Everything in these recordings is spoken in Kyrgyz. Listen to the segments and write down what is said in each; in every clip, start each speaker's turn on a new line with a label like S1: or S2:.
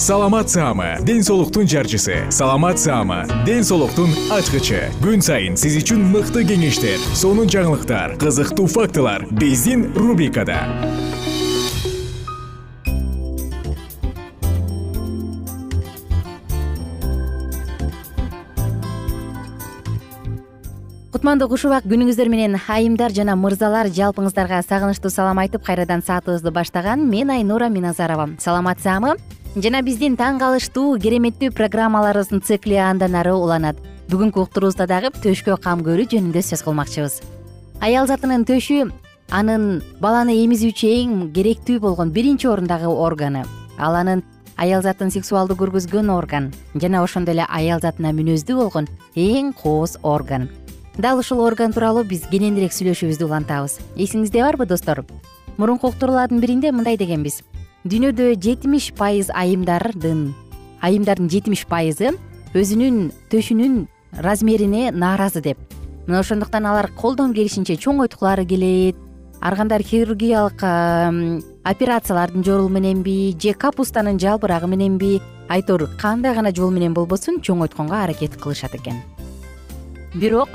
S1: саламат саама ден соолуктун жарчысы. Саламат саама ден соолуктун ачкычы. Күн сайын сиз үчүн мыкты кеңештер сонун жаңылыктар кызыктуу фактылар биздин рубрикада.
S2: Кутмандуу куш убак күнүңүздөр менен айымдар жана мырзалар жалпыңыздарга сагынычтуу салам айтып кайрадан саатыбызды баштаган мен айнура миназарова. Саламатсызамы жана биздин таң калыштуу кереметтүү программаларыбыздын цикли андан ары уланат. Бүгүнкү уктуруубузда дагы төшкө кам көрүү жөнүндө сөз кылмакчыбыз. Аял затынын төшү анын баланы эмизүүчү эң керектүү болгон биринчи орундагы органы. Ал анын аял затын сексуалдуу көргөзгөн орган жана ошондой эле аял затына мүнөздүү болгон эң кооз орган. Дал ушул орган тууралуу биз кененирээк сүйлөшүүбүздү улантабыз. Эсиңизде барбы достор? Мурунку уктуруулардын биринде мындай дегенбиз дүйнөдө жетимиш пайыз айымдардын айымдардын жетимиш пайызы өзүнүн төшүнүн размерине нааразы деп. Мына ошондуктан алар колдон келишинче чоңойткулары келет. Ар кандай хирургиялык операциялардын жолу мененби же капустанын жалбырагы мененби айтор кандай гана жол менен болбосун чоңойтконго аракет кылышат экен. Бирок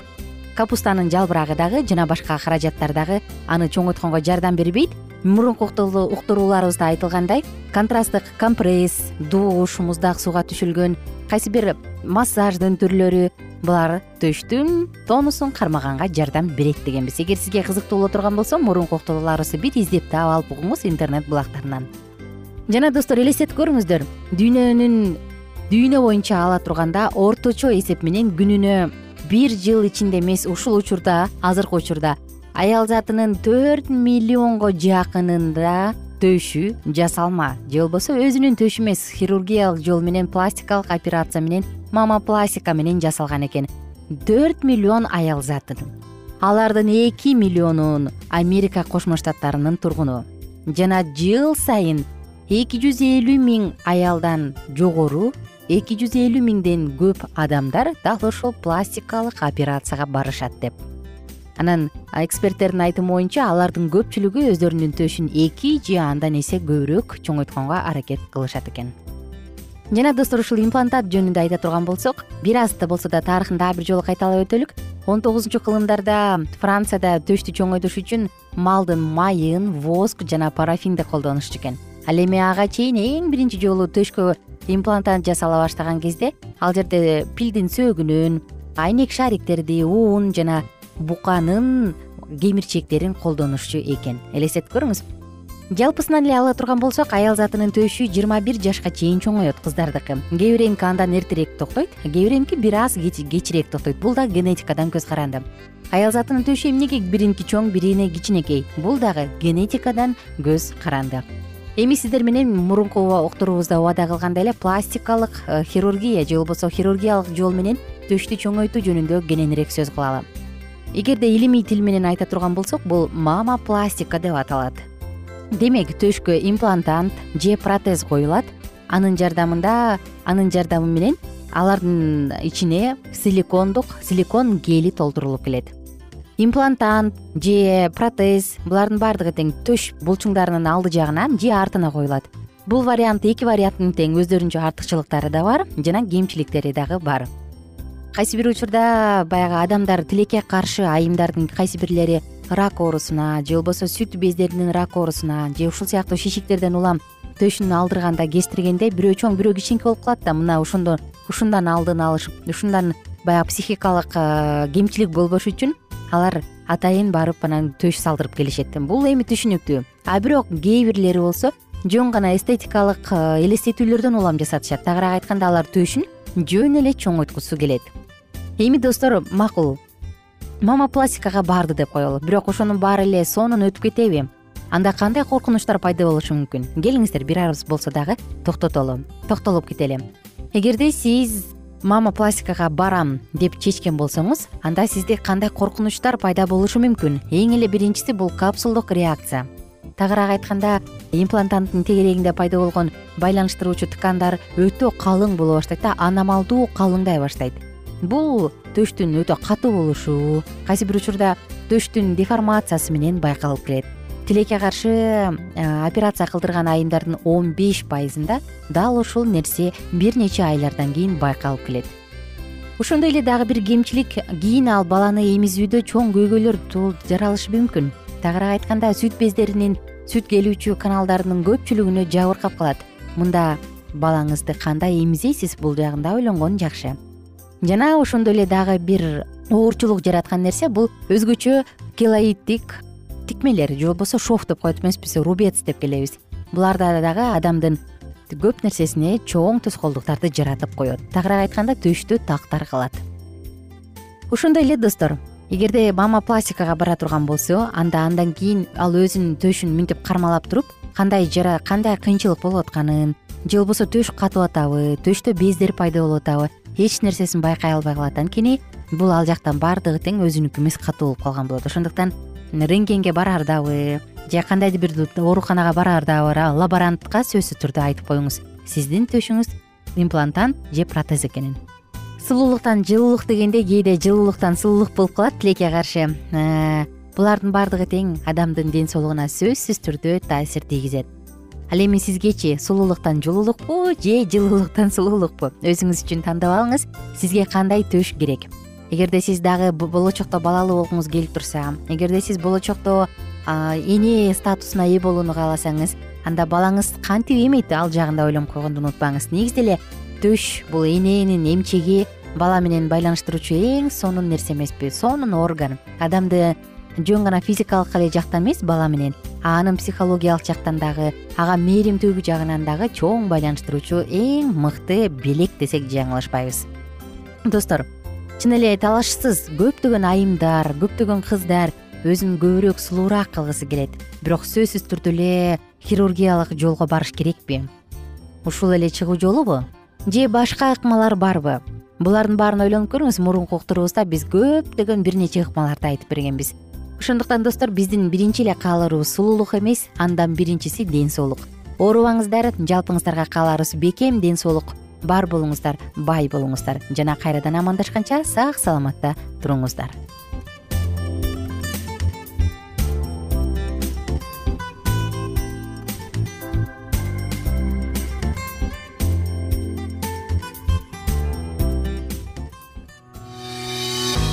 S2: капустанын жалбырагы дагы жана башка каражаттар дагы аны чоңойтконго жардам бербейт мурунку уктурууларыбызда айтылгандай контрасттык компресс душ муздак сууга түшүлгөн кайсы бир массаждын түрлөрү булар төштүн тонусун кармаганга жардам берет дегенбиз. Эгер сизге кызыктуу боло турган болсо мурунку уктурууларыбызды бир издеп таап алып угуңуз интернет булактарынан. Жана достор элестетип көрүңүздөр. Дүйнөнүн дүйнө боюнча ала турганда орточо эсеп менен күнүнө бир жыл ичинде эмес ушул учурда азыркы учурда аял затынын төрт миллионго жакынында төшү жасалма. Же болбосо өзүнүн төшү эмес хирургиялык жол менен пластикалык операция менен мамопластика менен жасалган экен. Төрт миллион аял затын алардын эки миллионун америка кошмо штаттарынын тургуну. Жана жыл сайын эки жүз элүү миң аялдан жогору эки жүз элүү миңден көп адамдар дал ошол пластикалык операцияга барышат деп анан эксперттердин айтымы боюнча алардын көпчүлүгү өздөрүнүн төшүн эки же андан эсе көбүрөөк чоңойтконго аракет кылышат экен. Жана достор ушул имплантат жөнүндө айта турган болсок бир аз да болсо да тарыхын дагы бир жолу кайталап өтөлүк. Он тогузунчу кылымдарда францияда төштү чоңойтуш үчүн малдын майын воск жана парафинди колдонушчу экен. Ал эми ага чейин эң биринчи жолу төшкө имплантат жасала баштаган кезде ал жерде пилдин сөөгүнөн айнек шариктерди ун жана буканын кемирчектерин колдонушчу экен. Элестетип көрүңүз. Жалпысынан эле ала турган болсок аял затынын төшү жыйырма бир жашка чейин чоңоет кыздардыкы. Кээ биреники андан эртерээк токтойт. Кээ биреники бир аз кечирээк токтойт. Бул дагы генетикадан көз каранды. Аял затынын төшү эмнеге бириники чоң бирине кичинекей? Бул дагы генетикадан көз каранды. Эми сиздер менен мурунку уктуруубузда убада кылгандай эле пластикалык э, хирургия же болбосо хирургиялык жол менен төштү чоңойтуу жөнүндө кененирээк сөз кылалы эгерде илимий тил менен айта турган болсок бул мама пластика деп аталат. Демек төшкө имплантант же протез коюлат. Анын жардамында анын жардамы менен алардын ичине силикондук силикон гели толтурулуп келет. Имплантант же протез булардын баардыгы тең төш булчуңдарынын алды жагына же артына коюлат. Бул вариант эки варианттын тең өздөрүнчө артыкчылыктары да бар жана кемчиликтери дагы бар кайсы бир учурда баягы адамдар тилекке каршы айымдардын кайсы бирлери рак оорусуна же болбосо сүт бездеринин рак оорусуна же ушул сыяктуу шишиктерден улам төшүн алдырганда кестиргенде бирөө чоң бирөө кичинекей болуп калат да. Мына ошондо ушундан алдын алышып ушундан баягы психикалык кемчилик болбош үчүн алар атайын барып анан төш салдырып келишет. Бул эми түшүнүктүү. А бирок кээ бирлери болсо жөн гана эстетикалык элестетүүлөрдөн улам жасатышат. Тагыраак айтканда алар төшүн жөн эле чоңойткусу келет эми достор макул. Мама пластикага барды деп коелу. Бирок ошонун баары эле сонун өтүп кетеби. Анда кандай коркунучтар пайда болушу мүмкүн? Келиңиздер бир аз болсо дагы токтотолу токтолуп кетели эгерде сиз мама пластикага барам деп чечкен болсоңуз анда сизде кандай коркунучтар пайда болушу мүмкүн? Эң эле биринчиси бул капсулдук реакция. Тагыраак айтканда имплантанттын тегерегинде пайда болгон байланыштыруучу ткандар өтө калың боло баштайт да аномалдуу калыңдай баштайт бул төштүн өтө катуу болушу кайсы бир учурда төштүн деформациясы менен байкалып келет. Тилекке каршы операция кылдырган айымдардын он беш пайызында дал ушул нерсе бир нече айлардан кийин байкалып келет. Ошондой эле дагы бир кемчилик кийин ал баланы эмизүүдө чоң көйгөйлөр жаралышы мүмкүн. Тагыраак айтканда сүт бездеринин сүт келүүчү каналдарынын көпчүлүгүнө жабыркап калат. Мында балаңызды кандай эмизейсиз бул жагын да ойлонгон жакшы жана ошондой эле дагы бир оорчулук жараткан нерсе бул өзгөчө келоидтик тикмелер же болбосо шов деп коет эмеспиз рубец деп келебиз. Буларда дагы адамдын көп нерсесине чоң тоскоолдуктарды жаратып коет. Тагыраак айтканда төштө тактар калат ошондой эле достор эгерде мама пластикага бара турган болсо анда андан кийин ал өзүнүн төшүн мынтип кармалап туруп кандай жара кандай кыйынчылык болуп атканын же болбосо төш катып атабы төштө бездер пайда болуп атабы эч нерсесин байкай албай калат анткени бул ал жактан баардыгы тең өзүнүкү эмес катуу болуп калган болот. Ошондуктан рентгенге бараардабы же кандайдыр бир ооруканага бараардабы лаборантка сөзсүз түрдө айтып коюңуз. Сиздин төшүңүз имплантант же протез экенин. Сулуулуктан жылуулук дегенде кээде жылуулуктан сулуулук болуп калат. Тилекке каршы э, булардын баардыгы тең адамдын ден соолугуна сөзсүз түрдө таасир тийгизет ал эми сизгечи сулуулуктан жылуулукпу же жылуулуктан сулуулукпу? Өзүңүз үчүн тандап алыңыз. Сизге кандай төш керек? Эгерде сиз дагы болочокто балалуу болгуңуз келип турса эгерде сиз болочокто эне статусуна ээ болууну кааласаңыз анда балаңыз кантип эмейт? Ал жагын да ойлонуп койгонду унутпаңыз. Негизи эле төш бул эненин эмчеги бала менен байланыштыруучу эң сонун нерсе эмеспи. Сонун орган. Адамды жөн гана физикалык эле жактан эмес бала менен анын психологиялык жактан дагы ага мээримдүү жагынан дагы чоң байланыштыруучу эң мыкты белек десек жаңылышпайбыз. Достор чын эле талашсыз көптөгөн айымдар көптөгөн кыздар өзүн көбүрөөк сулуураак кылгысы келет. Бирок сөзсүз түрдө эле хирургиялык жолго барыш керекпи? Ушул эле чыгуу жолубу? Же башка ыкмалар барбы? Булардын баарын ойлонуп көрүңүз мурунку уктурубузда биз көптөгөн бир нече ыкмаларды айтып бергенбиз ошондуктан достор биздин биринчи эле кааларыбыз сулуулук эмес андан биринчиси ден соолук. Оорубаңыздар жалпыңыздарга кааларыбыз бекем ден соолук бар болуңуздар бай болуңуздар. Жана кайрадан амандашканча сак саламатта туруңуздар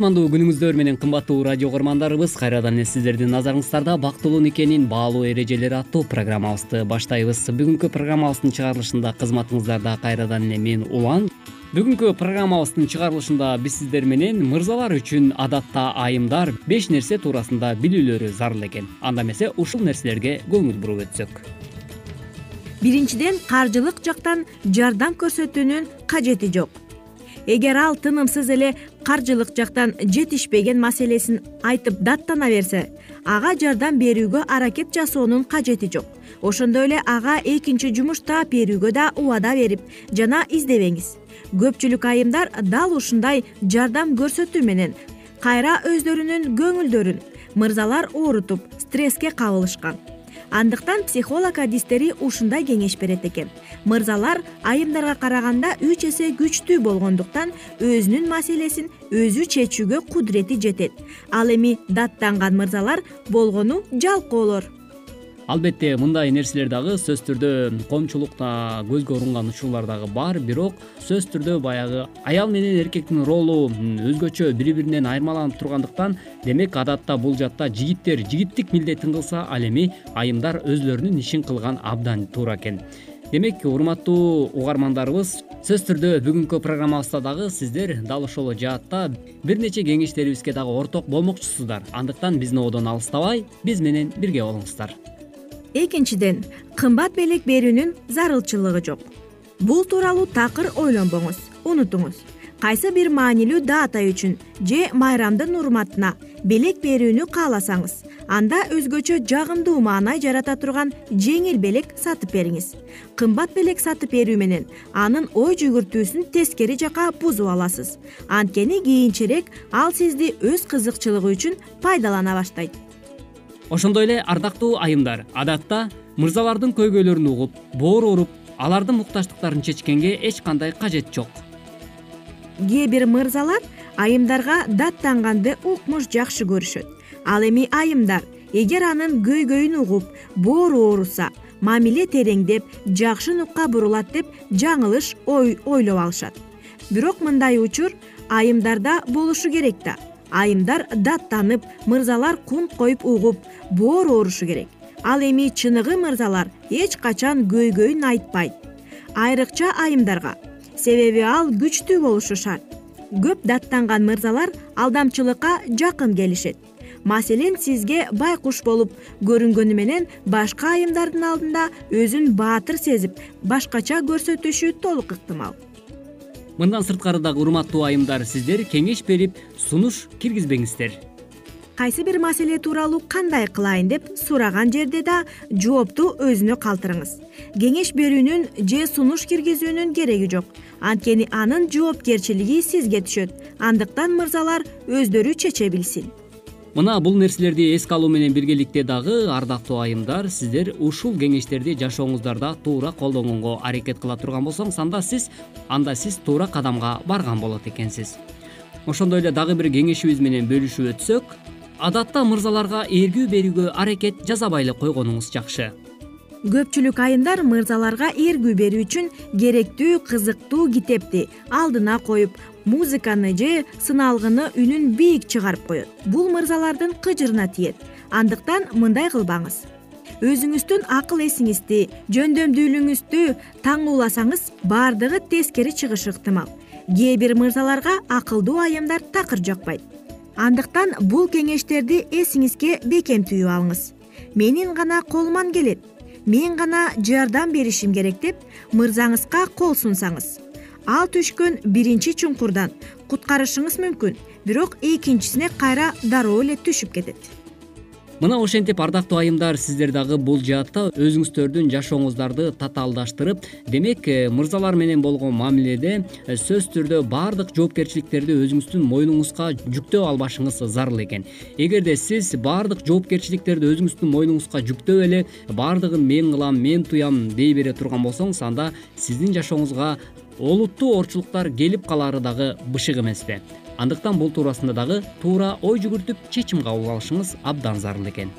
S3: кутмандуу күнүңүздөр менен кымбаттуу радио угармандарыбыз кайрадан эле сиздердин назарыңыздарда бактылуу никенин баалуу эрежелери аттуу программабызды баштайбыз. Бүгүнкү программабыздын чыгарылышында кызматыңыздарда кайрадан эле мен улан бүгүнкү программабыздын чыгарылышында биз сиздер менен мырзалар үчүн адатта айымдар беш нерсе туурасында билүүлөрү зарыл экен. Анда эмесе ушул нерселерге көңүл буруп өтсөк.
S4: Биринчиден каржылык жактан жардам көрсөтүүнүн кажети жок эгер ал тынымсыз эле каржылык жактан жетишпеген маселесин айтып даттана берсе ага жардам берүүгө аракет жасоонун кажети жок. Ошондой эле ага экинчи жумуш таап берүүгө да убада берип жана издебеңиз. Көпчүлүк айымдар дал ушундай жардам көрсөтүү менен кайра өздөрүнүн көңүлдөрүн мырзалар оорутуп стресске кабылышкан. Андыктан психолог адистери ушундай кеңеш берет экен мырзалар айымдарга караганда үч эсе күчтүү болгондуктан өзүнүн маселесин өзү чечүүгө кудурети жетет. Ал эми даттанган мырзалар болгону жалкоолор
S3: албетте мындай нерселер дагы сөзсүз түрдө коомчулукта көзгө урунган учурлар дагы бар бирок сөзсүз түрдө баягы аял менен эркектин ролу өзгөчө бири биринен айырмаланып тургандыктан демек адатта бул жакта жигиттер жигиттик милдетин кылса ал эми айымдар өзлөрүнүн ишин кылган абдан туура экен демек урматтуу угармандарыбыз сөзсүз түрдө бүгүнкү программабызда дагы сиздер дал ошол жаатта бир нече кеңештерибизге дагы орток болмокчусуздар. Андыктан биздин одон алыстабай биз менен бирге болуңуздар.
S4: Экинчиден кымбат белек берүүнүн зарылчылыгы жок. Бул тууралуу такыр ойлонбоңуз унутуңуз. Кайсы бир маанилүү даата үчүн же майрамдын урматына белек берүүнү кааласаңыз анда өзгөчө жагымдуу маанай жарата турган жеңил белек сатып бериңиз. Кымбат белек сатып берүү менен анын ой жүгүртүүсүн тескери жакка бузуп аласыз. Анткени кийинчерээк ал сизди өз кызыкчылыгы үчүн пайдалана баштайт.
S3: Ошондой эле ардактуу айымдар адатта мырзалардын көйгөйлөрүн угуп боору ооруп алардын муктаждыктарын чечкенге эч кандай кажет жок.
S4: Кээ бир мырзалар айымдарга даттанганды укмуш жакшы көрүшөт ал эми айымдар эгер анын көйгөйүн угуп боору ооруса мамиле тереңдеп жакшы нукка бурулат деп жаңылыш ой ойлоп алышат. Бирок мындай учур айымдарда болушу керек да. Айымдар даттанып мырзалар кунт коюп угуп боору оорушу керек. Ал эми чыныгы мырзалар эч качан көйгөйүн айтпайт. Айрыкча айымдарга себеби ал күчтүү болушу шарт. Көп даттанган мырзалар алдамчылыкка жакын келишет маселен сизге байкуш болуп көрүнгөнү менен башка айымдардын алдында өзүн баатыр сезип башкача көрсөтүшү толук ыктымал.
S3: Мындан сырткары дагы урматтуу айымдар сиздер кеңеш берип сунуш киргизбеңиздер.
S4: Кайсы бир маселе тууралуу кандай кылайын деп сураган жерде да жоопту өзүнө калтырыңыз. Кеңеш берүүнүн же сунуш киргизүүнүн кереги жок. Анткени анын жоопкерчилиги сизге түшөт. Андыктан мырзалар өздөрү чече билсин
S3: мына бул нерселерди эске алуу менен биргеликте дагы ардактуу айымдар сиздер ушул кеңештерди жашооңуздарда туура колдонгонго аракет кыла турган болсоңуз анда сиз анда сиз туура кадамга барган болот экенсиз. Ошондой эле дагы бир кеңешибиз менен бөлүшүп өтсөк адатта мырзаларга эргүү берүүгө аракет жасабай эле койгонуңуз жакшы.
S4: Көпчүлүк айымдар мырзаларга эргүү берүү үчүн керектүү кызыктуу китепти алдына коюп музыканы же сыналгыны үнүн бийик чыгарып коет. Бул мырзалардын кыжырына тиет. Андыктан мындай кылбаңыз. Өзүңүздүн акыл эсиңизди жөндөмдүүлүгүңүздү таңууласаңыз баардыгы тескери чыгышы ыктымал. Кээ бир мырзаларга акылдуу айымдар такыр жакпайт андыктан бул кеңештерди эсиңизге бекем түйүп алыңыз. Менин гана колуман келет. Мен гана жардам беришим керек деп мырзаңызга кол сунсаңыз ал түшкөн биринчи чуңкурдан. Куткарышыңыз мүмкүн бирок экинчисине кайра дароо эле түшүп кетет.
S3: Мына ошентип ардактуу айымдар сиздер дагы бул жаатта өзүңүздөрдүн жашооңуздарды татаалдаштырып демек э, мырзалар менен болгон мамиледе э, сөзсүз түрдө баардык жоопкерчиликтерди өзүңүздүн мойнуңузга жүктөп албашыңыз зарыл экен. Эгерде сиз баардык жоопкерчиликтерди өзүңүздүн мойнуңузга жүктөп эле баардыгын мен кылам мен туям дей бере турган болсоңуз анда сиздин жашооңузга олуттуу оорчулуктар келип калаары дагы бышык эмеспи андыктан бул туурасында дагы туура ой жүгүртүп чечим кабыл алышыңыз абдан зарыл экен.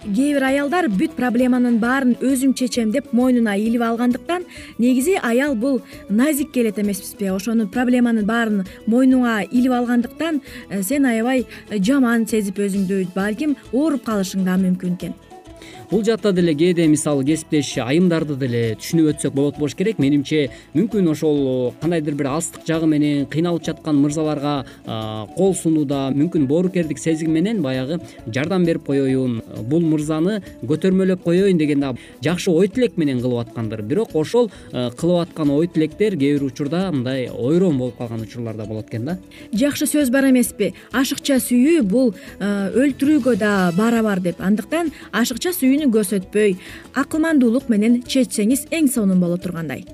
S4: Кээ бир аялдар бүт проблеманын баарын өзүм чечем деп мойнуна илип алгандыктан негизи аял бул назик келет эмеспизби ошону проблеманын баарын мойнуңа илип алгандыктан э, сен аябай жаман сезип өзүңдү балким ооруп калышың да мүмкүн экен
S3: бул жаатта деле кээде мисалы кесиптеш айымдарды деле түшүнүп өтсөк болот болуш керек. Менимче мүмкүн ошол кандайдыр бир алыстык жагы менен кыйналып жаткан мырзаларга кол сунууда мүмкүн боорукердик сезим менен баягы жардам берип коеюн бул мырзаны көтөрмөлөп коеюн деген да жакшы ой тилек менен кылып аткандыр. Бирок ошол кылып аткан ой тилектер кээ бир учурда мындай ойрон болуп калган учурлар да болот экен да.
S4: Жакшы сөз бар эмеспи. Ашыкча сүйүү бул өлтүрүүгө да барабар деп. Андыктан ашыкча сүйүүнү көрсөтпөй акылмандуулук менен чечсеңиз эң сонун боло тургандай.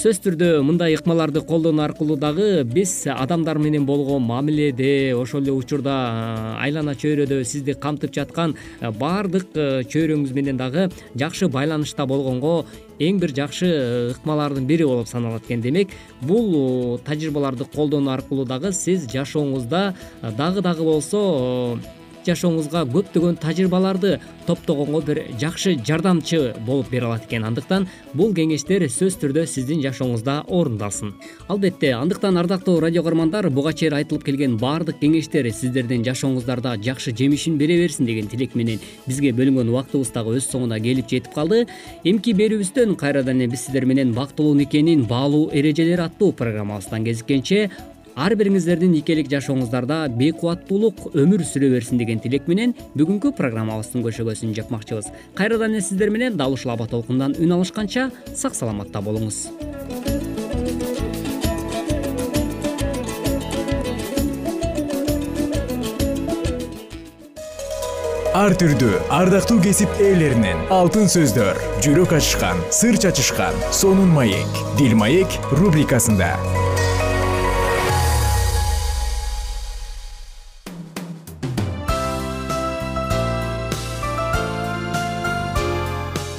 S3: Сөзсүз түрдө мындай ыкмаларды колдонуу аркылуу дагы биз адамдар менен болгон мамиледе ошол эле учурда айлана чөйрөдө сизди камтып жаткан баардык чөйрөңүз менен дагы жакшы байланышта болгонго эң бир жакшы ыкмалардын бири болуп саналат экен. Демек бул тажрыйбаларды колдонуу аркылуу дагы сиз жашооңузда дагы дагы болсо жашооңузга көптөгөн тажрыйбаларды топтогонго бир жакшы жардамчы болуп бере алат экен. Андыктан бул кеңештер сөзсүз түрдө сиздин жашооңузда орундалсын албетте андыктан ардактуу радио каармандар буга чейин айтылып келген баардык кеңештер сиздердин жашооңуздарда жакшы жемишин бере берсин деген тилек менен бизге бөлүнгөн убактыбыз дагы өз соңуна келип жетип калды. Эмки берүүбүздөн кайрадан эле биз сиздер менен бактылуу никенин баалуу эрежелери аттуу программабыздан кезиккенче ар бириңиздердин никелик жашооңуздарда бейкубаттуулук өмүр сүрө берсин деген тилек менен бүгүнкү программабыздын көшөгөсүн жапмакчыбыз. Кайрадан эле сиздер менен дал ушул аба толкундан үн алышканча сак саламатта болуңуз.
S1: Ар түрдүү ардактуу кесип ээлеринен алтын сөздөр жүрөк ачышкан сыр чачышкан сонун маек дил маек рубрикасында.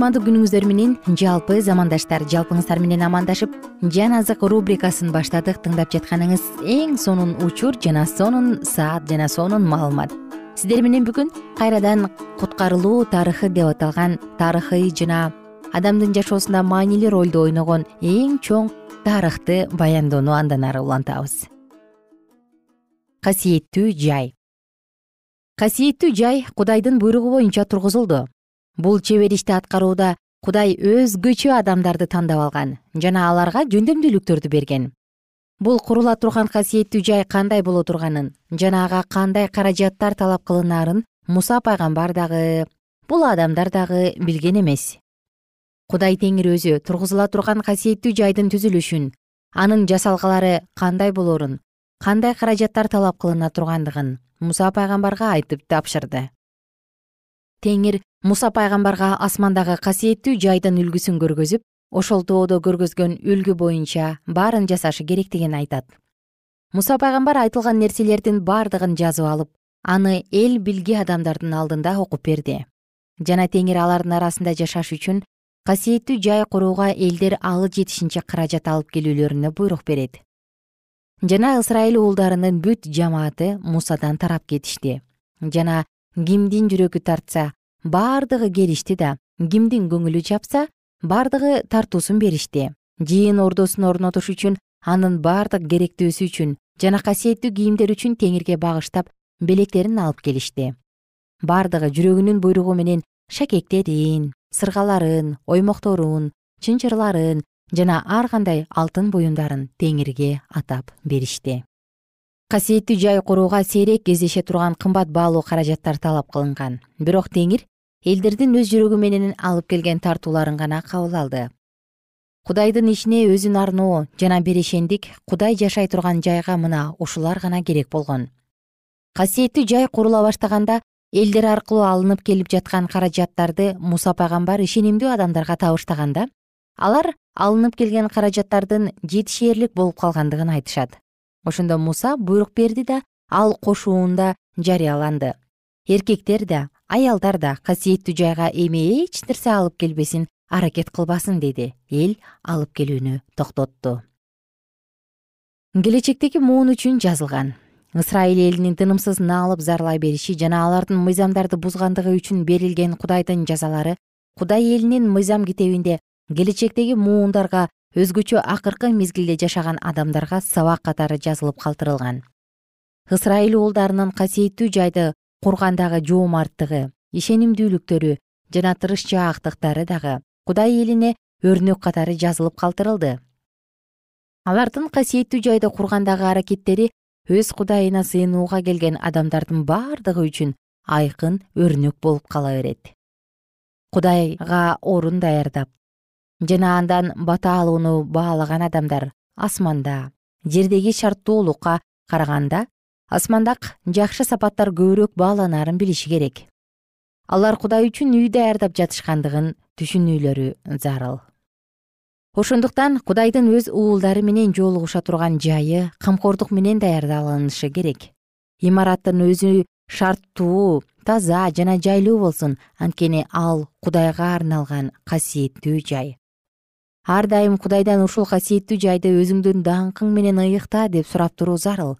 S2: кутмандуу күнүңүздөр менен жалпы замандаштар жалпыңыздар менен амандашып жан азык рубрикасын баштадык тыңдап жатканыңыз эң сонун учур жана сонун саат жана сонун маалымат. Сиздер менен бүгүн кайрадан куткарылуу тарыхы деп аталган тарыхый жана адамдын жашоосунда маанилүү ролду ойногон эң чоң тарыхты баяндоону андан ары улантабыз. Касиеттүү жай. Касиеттүү жай кудайдын буйругу боюнча тургузулду бул чебер ишти аткарууда кудай өзгөчө адамдарды тандап алган жана аларга жөндөмдүүлүктөрдү берген. Бул курула турган касиеттүү жай кандай боло турганын жана ага кандай каражаттар талап кылынаарын муса пайгамбар дагы бул адамдар дагы билген эмес. Кудай теңир өзү тургузула турган касиеттүү жайдын түзүлүшүн анын жасалгалары кандай болорун кандай каражаттар талап кылына тургандыгын муса пайгамбарга айтып тапшырды. Теңир муса пайгамбарга асмандагы касиеттүү жайдын үлгүсүн көргөзүп ошол тоодо көргөзгөн үлгү боюнча баарын жасашы керектигин айтат. Муса пайгамбар айтылган нерселердин бардыгын жазып алып аны эл билге адамдардын алдында окуп берди. Жана теңир алардын арасында жашаш үчүн касиеттүү жай курууга элдер алы жетишинче каражат алып келүүлөрүнө буйрук берет. Жана ысрайыл уулдарынын бүт жамааты мусадан тарап кетишти. Жана кимдин жүрөгү тартса бардыгы келишти да кимдин көңүлү жапса бардыгы тартуусун беришти. Жыйын ордосун орнотуш үчүн анын бардык керектүүсү үчүн жана касиеттүү кийимдер үчүн теңирге багыштап белектерин алып келишти. Бардыгы жүрөгүнүн буйругу менен шакектерин сыргаларын оймокторун чынчырларын жана ар кандай алтын буюмдарын теңирге атап беришти. Касиеттүү жай курууга сейрек кездеше турган кымбат баалуу каражаттар талап кылынган. Бирок теңир элдердин өз жүрөгү менен алып келген тартууларын гана кабыл алды. Кудайдын ишине өзүн арноо жана берешендик кудай жашай турган жайга мына ушулар гана керек болгон. Касиеттүү жай курула баштаганда элдер аркылуу алынып келип жаткан каражаттарды муса пайгамбар ишенимдүү адамдарга табыштаганда алар алынып келген каражаттардын жетишээрлик болуп калгандыгын айтышат. Ошондо муса буйрук берди да ал кошуунда жарыяланды. Эркектер да аялдар да касиеттүү жайга эми эч нерсе алып келбесин аракет кылбасын деди. Эл алып келүүнү токтотту келечектеги муун үчүн жазылган. Ысрайыл элинин тынымсыз наалып зарлай бериши жана алардын мыйзамдарды бузгандыгы үчүн берилген кудайдын жазалары кудай элинин мыйзам китебинде келечектеги муундарга өзгөчө акыркы мезгилде жашаган адамдарга сабак катары жазылып калтырылган. Ысрайыл уулдарынын касиеттүү жайды кургандагы жоомарттыгы ишенимдүүлүктөрү жана тырышчаактыктары дагы кудай элине өрнөк катары жазылып калтырылды. Алардын касиеттүү жайды кургандагы аракеттери өз кудайына сыйынууга келген адамдардын бардыгы үчүн айкын өрнөк болуп кала берет. Кудайга орун даярдап жана андан бата алууну баалаган адамдар асманда жердеги шарттуулукка караганда асмандак жакшы сапаттар көбүрөөк бааланаарын билиши керек. Алар кудай үчүн үй даярдап жатышкандыгын түшүнүүлөрү зарыл. Ошондуктан кудайдын өз уулдары менен жолугуша турган жайы камкордук менен даярдалынышы керек. Имараттын өзү шарттуу таза жана жайлуу болсун анткени ал кудайга арналган касиеттүү жай. Ар дайым кудайдан ушул касиеттүү жайды өзүңдүн даңкың менен ыйыкта деп сурап туруу зарыл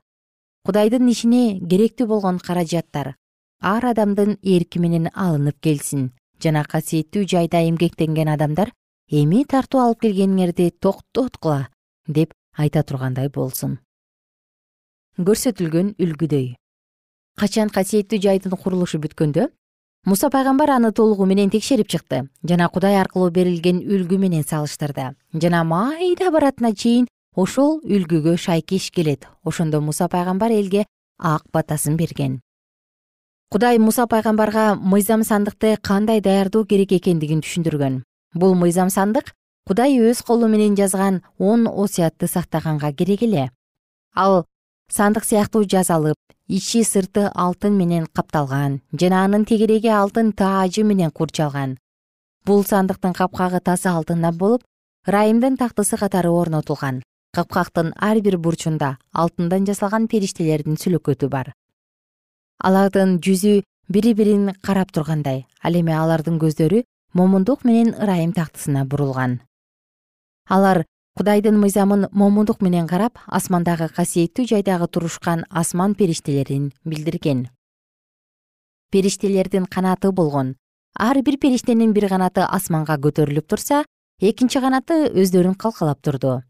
S2: кудайдын ишине керектүү болгон каражаттар ар адамдын эрки менен алынып келсин. Жана касиеттүү жайда эмгектенген адамдар эми тартуу алып келгениңерди токтоткула деп айта тургандай болсун. Көрсөтүлгөн үлгүдөй. Качан касиеттүү жайдын курулушу бүткөндө муса пайгамбар аны толугу менен текшерип чыкты жана кудай аркылуу берилген үлгү менен салыштырды. Жана майда баратына чейин ошол үлгүгө шайкеш келет. Ошондо муса пайгамбар элге ак батасын берген. Кудай муса пайгамбарга мыйзам сандыкты кандай даярдоо керек экендигин түшүндүргөн. Бул мыйзам сандык кудай өз колу менен жазган он осуятты сактаганга керек эле. Ал сандык сыяктуу жасалып ичи сырты алтын менен капталган жана анын тегереги алтын таажы менен курчалган. Бул сандыктын капкагы таза алтындан болуп ырайымдын тактысы катары орнотулган капкактын ар бир бурчунда алтындан жасалган периштелердин сүлөкөтү бар. Алардын жүзү бири бирин карап тургандай ал эми алардын көздөрү момундук менен ырайым тактысына бурулган. Алар кудайдын мыйзамын момундук менен карап асмандагы касиеттүү жайдагы турушкан асман периштелерин билдирген. Периштелердин канаты болгон. Ар бир периштенин бир канаты асманга көтөрүлүп турса экинчи канаты өздөрүн калкалап турду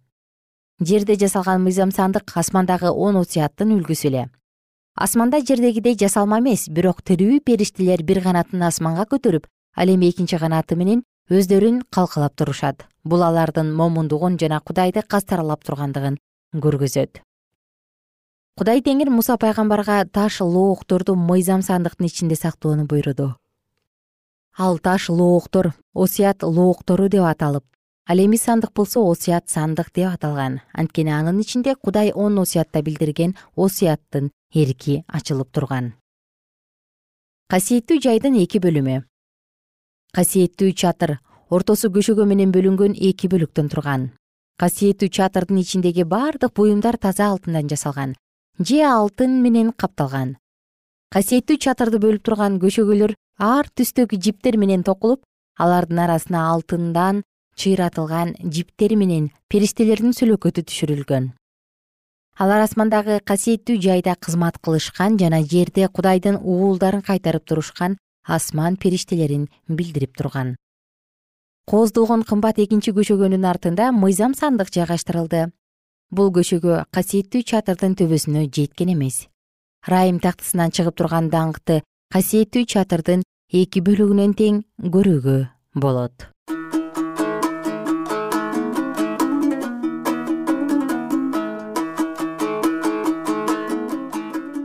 S2: жерде жасалган мыйзам сандык асмандагы он осуяттын үлгүсү эле. Асманда жердегидей жасалма эмес бирок тирүү периштелер бир канатын асманга көтөрүп ал эми экинчи канаты менен өздөрүн калкалап турушат. Бул алардын момундугун жана кудайды кастарлап тургандыгын көргөзөт. Кудай теңир муса пайгамбарга таш лоокторду мыйзам сандыктын ичинде сактоону буйруду. Ал таш лооктор осуят лооктору деп аталып ал эми сандык болсо осуят сандык деп аталган. Анткени анын ичинде кудай он осуятта билдирген осуяттын эрки ачылып турган. Касиеттүү жайдын эки бөлүмү. Касиеттүү чатыр ортосу көшөгө менен бөлүнгөн эки бөлүктөн турган. Касиеттүү чатырдын ичиндеги бардык буюмдар таза алтындан жасалган же алтын менен капталган. Касиеттүү чатырды бөлүп турган көшөгөлөр ар түстөгү жиптер менен токулуп алардын арасына алтындан чыйратылган жиптер менен периштелердин сүлөкөтү түшүрүлгөн. Алар асмандагы касиеттүү жайда кызмат кылышкан жана жерде кудайдын уулдарын кайтарып турушкан асман периштелерин билдирип турган. Кооздолгон кымбат экинчи көшөгөнүн артында мыйзам сандык жайгаштырылды. Бул көшөгө касиеттүү чатырдын төбөсүнө жеткен эмес. Ырайым тактысынан чыгып турган даңкты касиеттүү чатырдын эки бөлүгүнөн тең көрүүгө болот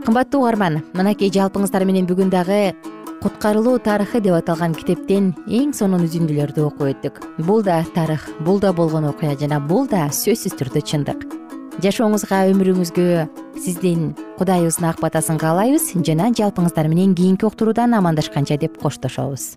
S2: кымбаттуу угарман мынакей жалпыңыздар менен бүгүн дагы куткарылуу тарыхы деп аталган китептен эң сонун үзүндүлөрдү окуп өттүк. Бул да тарых бул да болгон окуя жана бул да сөзсүз түрдө чындык. Жашооңузга өмүрүңүзгө сиздин кудайыбыздын ак батасын каалайбыз жана жалпыңыздар менен кийинки уктуруудан амандашканча деп коштошобуз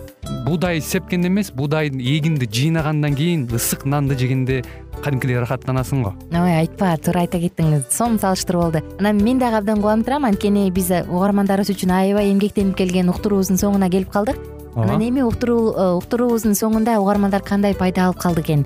S5: буудай сепкенде эмес буудайдын эгинди жыйнагандан кийин ысык нанды жегенде кадимкидей ырахаттанасың го.
S2: Ой айтпа туура айта кеттиң сонун салыштыруу болду. Анан мен дагы абдан кубанып турам. Анткени биз угармандарыбыз үчүн аябай эмгектенип келген уктуруубуздун соңуна келип калдык. Анан эми уктуруубуздун соңунда угармандар кандай пайда алып калды экен